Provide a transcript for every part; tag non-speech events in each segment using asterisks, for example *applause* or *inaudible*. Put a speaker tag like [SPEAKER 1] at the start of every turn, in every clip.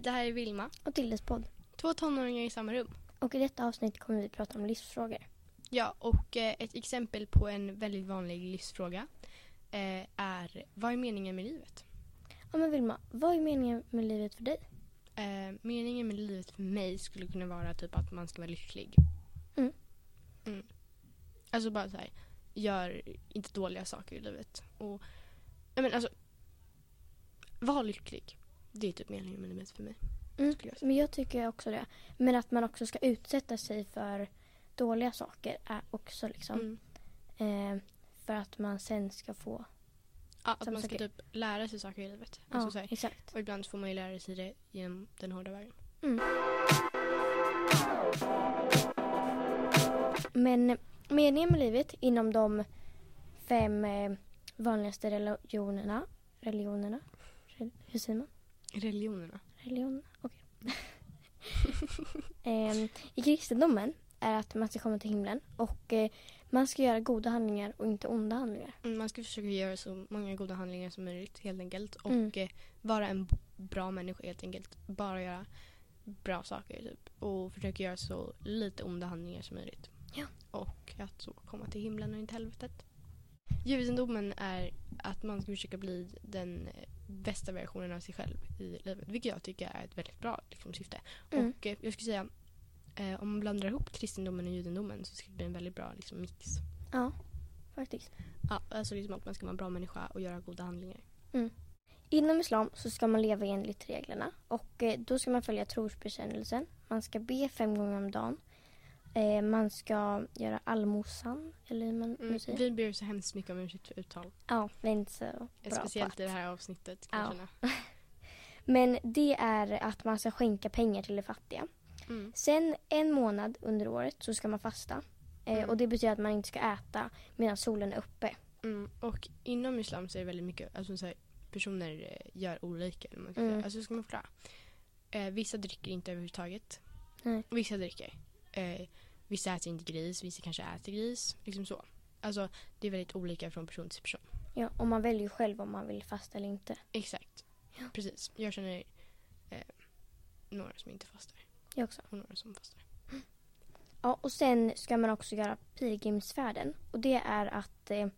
[SPEAKER 1] Hej, det här är Vilma.
[SPEAKER 2] och Tildes podd.
[SPEAKER 1] Två tonåringar i samma rum.
[SPEAKER 2] Och i detta avsnitt kommer vi prata om livsfrågor.
[SPEAKER 1] Ja, och eh, ett exempel på en väldigt vanlig livsfråga eh, är vad är meningen med livet?
[SPEAKER 2] Ja men Vilma, vad är meningen med livet för dig?
[SPEAKER 1] Eh, meningen med livet för mig skulle kunna vara typ att man ska vara lycklig.
[SPEAKER 2] Mm.
[SPEAKER 1] Mm. Alltså bara så här, gör inte dåliga saker i livet. Och, jag men alltså, var lycklig. Det är typ meningen med livet för mig.
[SPEAKER 2] Mm.
[SPEAKER 1] Jag.
[SPEAKER 2] Men jag tycker också det. Men att man också ska utsätta sig för dåliga saker är också liksom
[SPEAKER 1] Mm.
[SPEAKER 2] eh, för att man sen ska få...
[SPEAKER 1] Ja, att man ska
[SPEAKER 2] saker.
[SPEAKER 1] typ lära sig saker i livet. Alltså,
[SPEAKER 2] Ja,
[SPEAKER 1] så här,
[SPEAKER 2] exakt.
[SPEAKER 1] och ibland får man ju lära sig det genom den hårda vägen.
[SPEAKER 2] Mm. Men meningen med livet inom de fem eh, vanligaste religionerna, religionerna, Re- hur säger man?
[SPEAKER 1] Religionerna.
[SPEAKER 2] Religion? Okej. *laughs* Ehm, I kristendomen är att man ska komma till himlen och eh, man ska göra goda handlingar och inte onda handlingar.
[SPEAKER 1] Mm, Man ska försöka göra så många goda handlingar som möjligt helt enkelt. Och
[SPEAKER 2] Mm.
[SPEAKER 1] eh, vara en bra människa helt enkelt. Bara göra bra saker typ. Och försöka göra så lite onda handlingar som möjligt.
[SPEAKER 2] Ja.
[SPEAKER 1] Och att så komma till himlen och inte helvetet. Judendomen är att man ska försöka bli den eh, bästa versionen av sig själv i livet. Vilket jag tycker är ett väldigt bra liksom, syfte.
[SPEAKER 2] Mm.
[SPEAKER 1] Och eh, jag skulle säga eh, om man blandar ihop kristendomen och judendomen så ska det bli en väldigt bra liksom, mix.
[SPEAKER 2] Ja, faktiskt.
[SPEAKER 1] Ja, alltså liksom att man ska vara en bra människa och göra goda handlingar.
[SPEAKER 2] Inom islam så ska man leva enligt reglerna och eh, då ska man följa trosbekännelsen. Man ska be fem gånger om dagen. Eh, man ska göra allmosan, eller hur man
[SPEAKER 1] Mm,
[SPEAKER 2] säger.
[SPEAKER 1] vi ber så hemskt mycket om ursäkt för uttal.
[SPEAKER 2] Ja, vi är inte så bra
[SPEAKER 1] Speciellt
[SPEAKER 2] på
[SPEAKER 1] i
[SPEAKER 2] att.
[SPEAKER 1] det här avsnittet kan
[SPEAKER 2] Ja. *laughs* Men det är att man ska skänka pengar till de fattiga.
[SPEAKER 1] Mm.
[SPEAKER 2] Sen en månad under året så ska man fasta. Eh,
[SPEAKER 1] Mm.
[SPEAKER 2] Och det betyder att man inte ska äta medan solen är uppe.
[SPEAKER 1] Mm. Och inom islam så är det väldigt mycket, alltså så här, personer eh, gör olika. Man ska
[SPEAKER 2] Mm.
[SPEAKER 1] Alltså ska man förklara. Eh, vissa dricker inte överhuvudtaget.
[SPEAKER 2] Nej.
[SPEAKER 1] Vissa dricker. Eh, vissa äter inte gris, vissa kanske äter gris. Liksom så. Alltså det är väldigt olika från person till person.
[SPEAKER 2] Ja, och man väljer själv om man vill fasta eller inte.
[SPEAKER 1] Exakt. Precis. Jag känner eh, några som inte fastar
[SPEAKER 2] Jag också.
[SPEAKER 1] och några som fastar.
[SPEAKER 2] Ja, och sen ska man också göra pilgrimsfärden. Och det är att eh,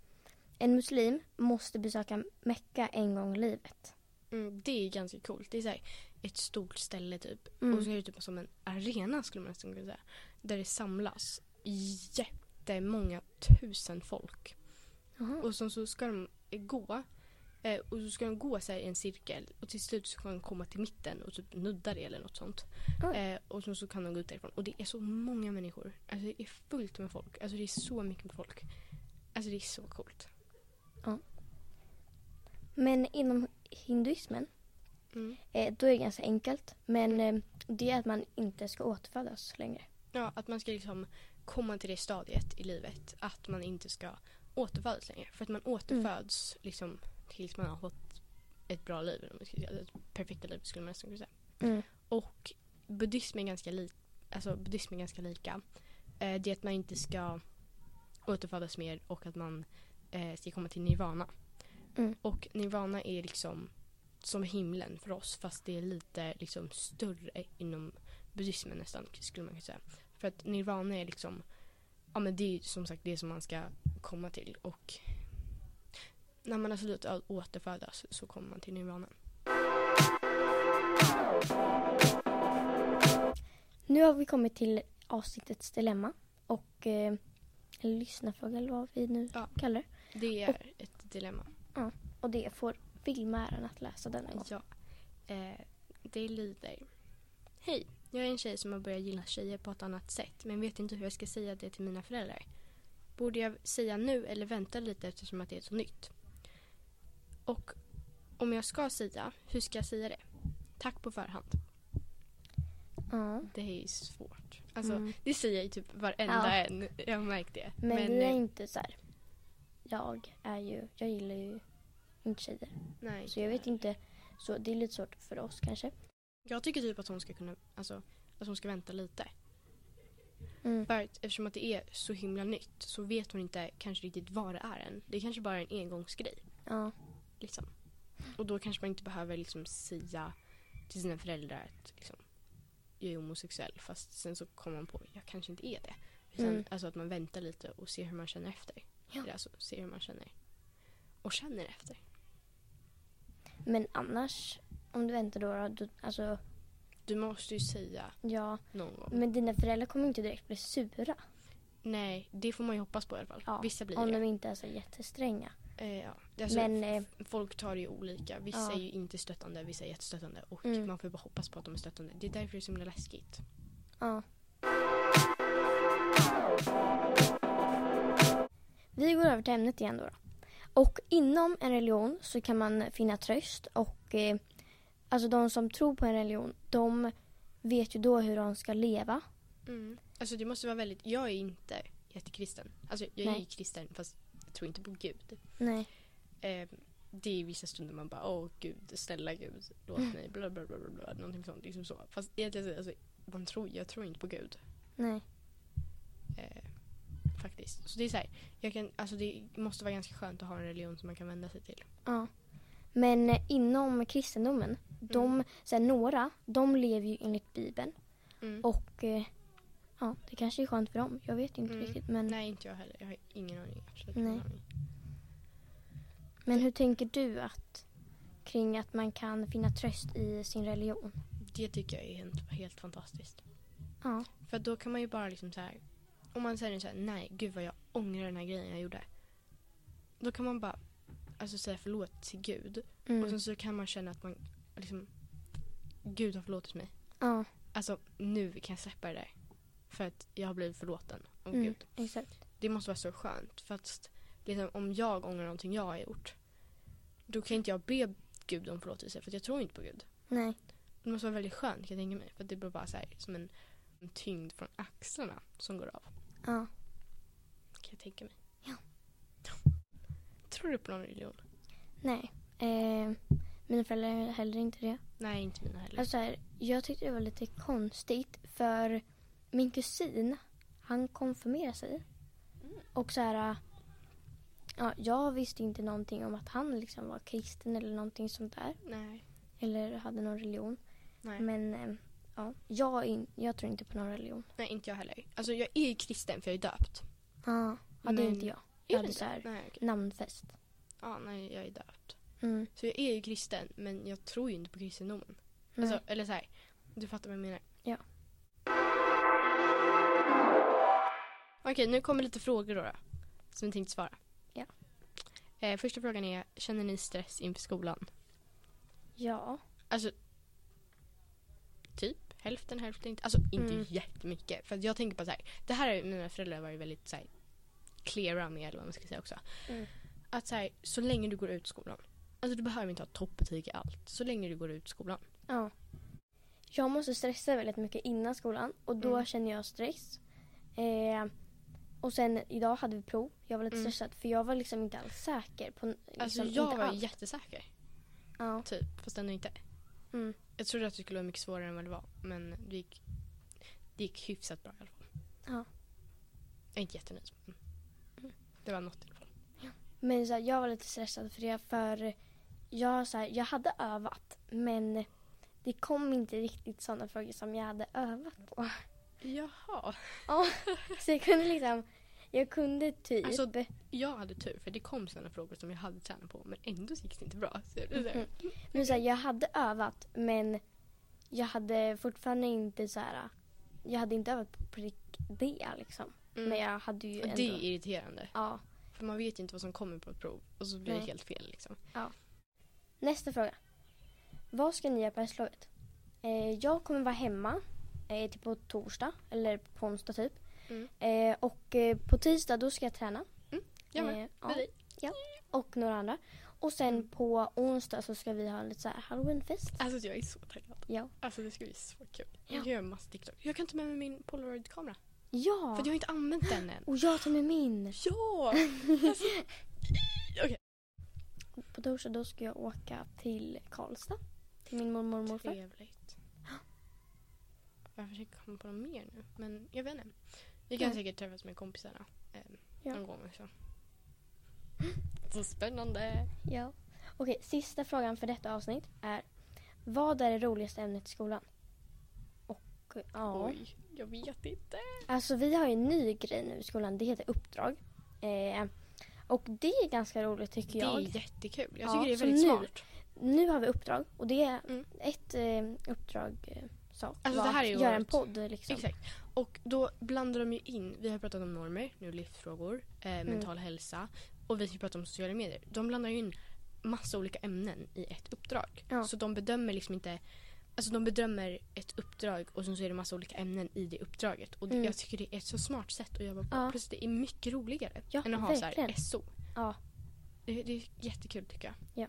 [SPEAKER 2] en muslim måste besöka Mecka en gång i livet.
[SPEAKER 1] Mm, det är ganska coolt. Det är så här, ett stort ställe typ.
[SPEAKER 2] Mm.
[SPEAKER 1] Och så är det typ som en arena skulle man nästan kunna säga. Där det samlas jättemånga tusen folk.
[SPEAKER 2] Jaha.
[SPEAKER 1] Och så, så ska de gå. Eh, och så ska de gå så i en cirkel. Och till slut så kan de komma till mitten och typ nudda det eller något sånt. Eh, och så, så kan de gå ut därifrån. Och det är så många människor. Alltså det är fullt med folk. Alltså det är så mycket folk. Alltså det är så coolt.
[SPEAKER 2] Men inom hinduismen,
[SPEAKER 1] Mm.
[SPEAKER 2] eh, då är det ganska enkelt. Men eh, det är att man inte ska återfödas längre.
[SPEAKER 1] Ja, att man ska liksom komma till det stadiet i livet att man inte ska återfödas längre. För att man återföds liksom tills man har fått ett bra liv. Om man ska säga. Ett perfekta liv skulle man nästan kunna säga.
[SPEAKER 2] Mm.
[SPEAKER 1] Och buddhism är ganska, li- alltså, buddhism är ganska lika. Eh, det är att man inte ska återfödas mer och att man eh, ska komma till nirvana.
[SPEAKER 2] Mm.
[SPEAKER 1] Och nirvana är liksom som himlen för oss fast det är lite liksom större inom buddhismen nästan skulle man kunna säga. För att nirvana är liksom, ja men det är som sagt det som man ska komma till och när man har slutat återfödas så kommer man till nirvana.
[SPEAKER 2] Nu har vi kommit till avsnittets dilemma. Och eh, lyssnarfråga eller vad vi nu
[SPEAKER 1] Ja.
[SPEAKER 2] kallar det.
[SPEAKER 1] Det är ett dilemma.
[SPEAKER 2] Och det får Vilma äran att läsa denna gång.
[SPEAKER 1] Ja. Eh, det lyder. Hej, jag är en tjej som har börjat gilla tjejer på ett annat sätt men vet inte hur jag ska säga det till mina föräldrar. Borde jag säga nu eller vänta lite eftersom att det är så nytt? Och om jag ska säga, hur ska jag säga det? Tack på förhand.
[SPEAKER 2] Ja.
[SPEAKER 1] Det är ju svårt. Alltså,
[SPEAKER 2] Mm.
[SPEAKER 1] Det säger ju typ varenda
[SPEAKER 2] Ja.
[SPEAKER 1] en. Jag har märkt det.
[SPEAKER 2] Men, vi är
[SPEAKER 1] eh,
[SPEAKER 2] inte så här. Jag är ju, jag gillar ju inte tjejer.
[SPEAKER 1] Nej.
[SPEAKER 2] Så jag vet inte. Så det är lite svårt för oss kanske.
[SPEAKER 1] Jag tycker typ att hon ska kunna, alltså, att hon ska vänta lite.
[SPEAKER 2] Mm.
[SPEAKER 1] För att eftersom att det är så himla nytt så vet hon inte kanske riktigt vad det är än. Det är kanske bara en engångsgrej.
[SPEAKER 2] Ja.
[SPEAKER 1] Liksom. Och då kanske man inte behöver liksom säga till sina föräldrar att liksom, jag är homosexuell fast sen så kommer man på att jag kanske inte är det. Utan,
[SPEAKER 2] Mm.
[SPEAKER 1] Alltså att man väntar lite och ser hur man känner efter.
[SPEAKER 2] Ja.
[SPEAKER 1] Eller Alltså ser hur man känner. Och känner efter.
[SPEAKER 2] Men annars, om du väntar då, då, alltså
[SPEAKER 1] Du måste ju säga
[SPEAKER 2] ja.
[SPEAKER 1] någon gång.
[SPEAKER 2] Men dina föräldrar kommer inte direkt bli sura.
[SPEAKER 1] Nej, det får man ju hoppas på i alla fall.
[SPEAKER 2] Ja,
[SPEAKER 1] Vissa blir
[SPEAKER 2] Om
[SPEAKER 1] det.
[SPEAKER 2] de inte är så jättestränga.
[SPEAKER 1] Eh, ja. Alltså,
[SPEAKER 2] Men eh,
[SPEAKER 1] Folk tar det ju olika. Vissa
[SPEAKER 2] Ja.
[SPEAKER 1] är ju inte stöttande, vissa är jättestöttande. Och
[SPEAKER 2] Mm.
[SPEAKER 1] man får bara hoppas på att de är stöttande. Det är därför det är så himla läskigt.
[SPEAKER 2] ja. Vi går över till ämnet igen då. då. Och inom en religion så kan man finna tröst och eh, alltså de som tror på en religion de vet ju då hur de ska leva.
[SPEAKER 1] Mm. Alltså det måste vara väldigt... Jag är inte jättekristen. Alltså jag är
[SPEAKER 2] Nej.
[SPEAKER 1] ju kristen fast jag tror inte på Gud.
[SPEAKER 2] Nej.
[SPEAKER 1] Eh, det är vissa stunder man bara åh gud, snälla gud, låt
[SPEAKER 2] Mm.
[SPEAKER 1] mig, bla bla bla bla, bla någonting sånt. Liksom så. Fast egentligen, alltså, man tror, jag tror inte på Gud.
[SPEAKER 2] Nej.
[SPEAKER 1] Eh, faktiskt. Så det är så här, jag kan, alltså det måste vara ganska skönt att ha en religion som man kan vända sig till.
[SPEAKER 2] Ja. Men eh, inom kristendomen, de, så här, några, de lever ju enligt Bibeln.
[SPEAKER 1] Mm.
[SPEAKER 2] Och eh, ja, det kanske är skönt för dem. Jag vet inte
[SPEAKER 1] Mm.
[SPEAKER 2] riktigt. Men,
[SPEAKER 1] Nej, inte jag heller. Jag har ingen aning. Absolut
[SPEAKER 2] Nej.
[SPEAKER 1] ingen aning.
[SPEAKER 2] men hur tänker du att kring att man kan finna tröst i sin religion?
[SPEAKER 1] Det tycker jag är helt, helt fantastiskt.
[SPEAKER 2] Ja.
[SPEAKER 1] För då kan man ju bara liksom så här. Om man säger så här, nej gud vad jag ångrar den här grejen jag gjorde. Då kan man bara alltså säga förlåt till Gud. Och
[SPEAKER 2] Mm.
[SPEAKER 1] sen så kan man känna att man liksom Gud har förlåtit mig.
[SPEAKER 2] Ja,
[SPEAKER 1] Alltså nu kan jag släppa det där. För att jag har blivit förlåten av
[SPEAKER 2] mm,
[SPEAKER 1] Gud.
[SPEAKER 2] exakt.
[SPEAKER 1] Det måste vara så skönt. För att liksom, om jag ångrar någonting jag har gjort. Då kan inte jag be Gud om förlåtelse för att jag tror inte på Gud.
[SPEAKER 2] Nej.
[SPEAKER 1] Det måste vara väldigt skönt kan jag tänka mig. För det blir bara så här, som en tyngd från axlarna som går av.
[SPEAKER 2] Ja.
[SPEAKER 1] Kan jag tänka mig.
[SPEAKER 2] Ja.
[SPEAKER 1] Tror du på någon religion?
[SPEAKER 2] Nej. Eh, mina föräldrar heller inte det.
[SPEAKER 1] Nej, inte mina heller.
[SPEAKER 2] Alltså, så här, jag tyckte det var lite konstigt för min kusin, han konfirmerade sig.
[SPEAKER 1] Mm.
[SPEAKER 2] Och så här, ja, jag visste inte någonting om att han liksom var kristen eller någonting sånt där.
[SPEAKER 1] Nej.
[SPEAKER 2] Eller hade någon religion.
[SPEAKER 1] Nej.
[SPEAKER 2] Men eh, ja, jag, är in, jag tror inte på någon religion.
[SPEAKER 1] Nej, inte jag heller. Alltså jag är ju kristen för jag är döpt.
[SPEAKER 2] Ja, ja det är
[SPEAKER 1] Men-
[SPEAKER 2] inte jag.
[SPEAKER 1] Är
[SPEAKER 2] Jag
[SPEAKER 1] du
[SPEAKER 2] hade så här
[SPEAKER 1] Nej, okej.
[SPEAKER 2] namnfest.
[SPEAKER 1] Ja, nej, jag är döpt.
[SPEAKER 2] Mm.
[SPEAKER 1] Så jag är ju kristen, men jag tror ju inte på kristendomen.
[SPEAKER 2] Nej.
[SPEAKER 1] Alltså, eller så här, du fattar vad jag menar.
[SPEAKER 2] Ja.
[SPEAKER 1] Okej, nu kommer lite frågor då, då som jag tänkte svara.
[SPEAKER 2] Ja.
[SPEAKER 1] Eh, första frågan är, känner ni stress inför skolan?
[SPEAKER 2] ja.
[SPEAKER 1] Alltså, typ hälften, hälften inte. Alltså inte
[SPEAKER 2] Mm.
[SPEAKER 1] jättemycket. För jag tänker på så här, det här har mina föräldrar varit väldigt så här, cleara med, eller vad man ska säga också.
[SPEAKER 2] Mm.
[SPEAKER 1] Att så här, så länge du går ut skolan. Alltså du behöver inte ha toppbetyg i allt. Så länge du går ut skolan.
[SPEAKER 2] Ja. Jag måste stressa väldigt mycket innan skolan och då
[SPEAKER 1] Mm.
[SPEAKER 2] känner jag stress. Eh, och sen idag hade vi prov. Jag var lite
[SPEAKER 1] Mm.
[SPEAKER 2] stressad för jag var liksom inte alls säker på liksom,
[SPEAKER 1] Alltså jag var
[SPEAKER 2] alls.
[SPEAKER 1] jättesäker.
[SPEAKER 2] Ja.
[SPEAKER 1] Typ, fast ändå inte.
[SPEAKER 2] Mm.
[SPEAKER 1] Jag trodde att det skulle vara mycket svårare än vad det var. Men det gick, det gick hyfsat bra i alla fall.
[SPEAKER 2] Ja.
[SPEAKER 1] Jag är inte jättenöjd. men
[SPEAKER 2] Mm.
[SPEAKER 1] Det var något i alla fall.
[SPEAKER 2] Men så här, jag var lite stressad för det för jag, så här, jag hade övat men det kom inte riktigt sådana frågor som jag hade övat på.
[SPEAKER 1] Jaha.
[SPEAKER 2] Så jag kunde liksom, jag kunde typ
[SPEAKER 1] Alltså, Jag hade tur för det kom sådana frågor som jag hade tränat på men ändå gick det inte bra. Så det
[SPEAKER 2] Mhm. Men så här, jag hade övat men jag hade fortfarande inte så här. Jag hade inte övat på prick det liksom.
[SPEAKER 1] mm.
[SPEAKER 2] Men jag hade ju
[SPEAKER 1] Och
[SPEAKER 2] ändå.
[SPEAKER 1] det är irriterande.
[SPEAKER 2] Ja.
[SPEAKER 1] För man vet ju inte vad som kommer på ett prov och så blir det
[SPEAKER 2] Nej.
[SPEAKER 1] helt fel liksom.
[SPEAKER 2] Nästa fråga. Vad ska ni göra på höstlovet? Eh, jag kommer vara hemma eh, till på torsdag eller på onsdag typ.
[SPEAKER 1] Mm.
[SPEAKER 2] Eh, och eh, på tisdag då ska jag träna.
[SPEAKER 1] Jag med.
[SPEAKER 2] Eh, ja,
[SPEAKER 1] dig.
[SPEAKER 2] och några andra. Och sen på onsdag så ska vi ha lite så här halloweenfest.
[SPEAKER 1] Alltså jag är så taggad.
[SPEAKER 2] Ja.
[SPEAKER 1] Alltså det ska bli så kul.
[SPEAKER 2] Ja.
[SPEAKER 1] Jag göra massa TikTok. Jag kan ta med mig min polaroid-kamera.
[SPEAKER 2] Ja!
[SPEAKER 1] För jag har inte använt den än.
[SPEAKER 2] Och jag tar med min.
[SPEAKER 1] Ja! Alltså, *laughs*
[SPEAKER 2] På torsdag då ska jag åka till Karlstad. Till min mormor och morfar.
[SPEAKER 1] Trevligt. Jag försöker komma på något mer nu. Men jag vet inte. Vi kan säkert träffas med kompisarna. Eh,
[SPEAKER 2] Ja.
[SPEAKER 1] Någon gång också. Så spännande.
[SPEAKER 2] Ja. Okej, sista frågan för detta avsnitt är Vad är det roligaste ämnet i skolan? Och ja,
[SPEAKER 1] Oj, jag vet inte.
[SPEAKER 2] alltså vi har ju en ny grej nu i skolan. Det heter uppdrag. Eh, och det är ganska roligt tycker
[SPEAKER 1] Det
[SPEAKER 2] jag.
[SPEAKER 1] är jättekul. Jag
[SPEAKER 2] Ja,
[SPEAKER 1] tycker det är väldigt
[SPEAKER 2] nu-
[SPEAKER 1] smart.
[SPEAKER 2] Nu har vi uppdrag och det är
[SPEAKER 1] Mm.
[SPEAKER 2] ett eh, uppdrag eh, sak
[SPEAKER 1] Alltså, det här är ju
[SPEAKER 2] göra en podd liksom.
[SPEAKER 1] Exakt. Och då blandar de ju in, vi har pratat om normer, nu livsfrågor, eh, mental hälsa och vi ska prata om sociala medier. De blandar ju in massa olika ämnen i ett uppdrag.
[SPEAKER 2] Ja.
[SPEAKER 1] Så de bedömer liksom inte Alltså de bedömer ett uppdrag och sen så är det massa olika ämnen i det uppdraget. Och det-
[SPEAKER 2] Mm.
[SPEAKER 1] jag tycker det är ett så smart sätt att jobba på.
[SPEAKER 2] Ja.
[SPEAKER 1] Plus det är mycket roligare
[SPEAKER 2] Ja,
[SPEAKER 1] än att ha så här
[SPEAKER 2] verkligen.
[SPEAKER 1] SO.
[SPEAKER 2] Ja.
[SPEAKER 1] Det, det är jättekul tycker jag.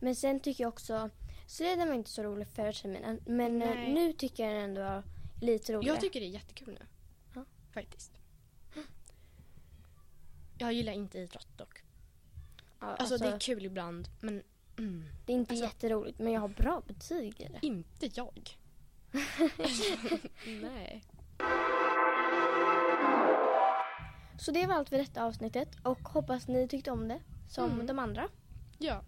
[SPEAKER 2] Men sen tycker jag också, slöjden var inte så rolig förra terminen men eh,
[SPEAKER 1] Nej.
[SPEAKER 2] nu tycker jag den ändå var lite roligare.
[SPEAKER 1] Jag tycker det är jättekul nu.
[SPEAKER 2] Ja.
[SPEAKER 1] Faktiskt. Jag gillar inte idrott dock.
[SPEAKER 2] ja,
[SPEAKER 1] Alltså, det är kul ibland men mm,
[SPEAKER 2] det är inte
[SPEAKER 1] alltså-
[SPEAKER 2] jätteroligt men jag har bra betyg i det.
[SPEAKER 1] inte jag. *laughs* Nej.
[SPEAKER 2] Så det var allt för detta avsnittet och hoppas ni tyckte om det som
[SPEAKER 1] Mm.
[SPEAKER 2] de andra.
[SPEAKER 1] Ja.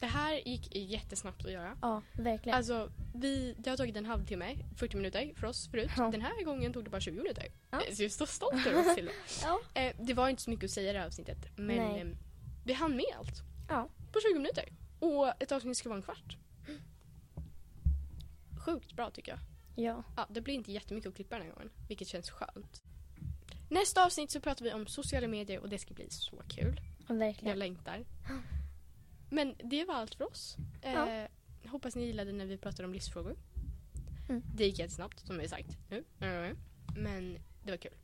[SPEAKER 1] Det här gick jättesnabbt att göra.
[SPEAKER 2] Ja, verkligen.
[SPEAKER 1] Alltså, vi, det har tagit en halvtimme, 40 minuter för oss förut.
[SPEAKER 2] Ja.
[SPEAKER 1] Den här gången tog det bara 20 minuter.
[SPEAKER 2] Ja.
[SPEAKER 1] Så jag är så stolt över oss till *laughs*
[SPEAKER 2] ja.
[SPEAKER 1] eh, Det var inte så mycket att säga i det här avsnittet. Men
[SPEAKER 2] Nej.
[SPEAKER 1] eh, vi hann med allt.
[SPEAKER 2] Ja.
[SPEAKER 1] På 20 minuter. Och ett avsnitt ska vara en kvart. Sjukt bra tycker jag.
[SPEAKER 2] ja.
[SPEAKER 1] Ja, det blir inte jättemycket att klippa den här gången, vilket känns skönt. Nästa avsnitt så pratar vi om sociala medier och det ska bli så kul.
[SPEAKER 2] ja,
[SPEAKER 1] Jag
[SPEAKER 2] verkligen.
[SPEAKER 1] längtar. *laughs* Men det var allt för oss.
[SPEAKER 2] Ja.
[SPEAKER 1] Eh, hoppas ni gillade när vi pratade om livsfrågor.
[SPEAKER 2] Mm.
[SPEAKER 1] Det gick jättesnabbt som vi sagt nu. Mm. Men det var kul.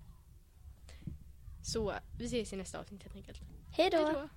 [SPEAKER 1] Så vi ses i nästa avsnitt helt enkelt.
[SPEAKER 2] Hej då!
[SPEAKER 1] Hej då!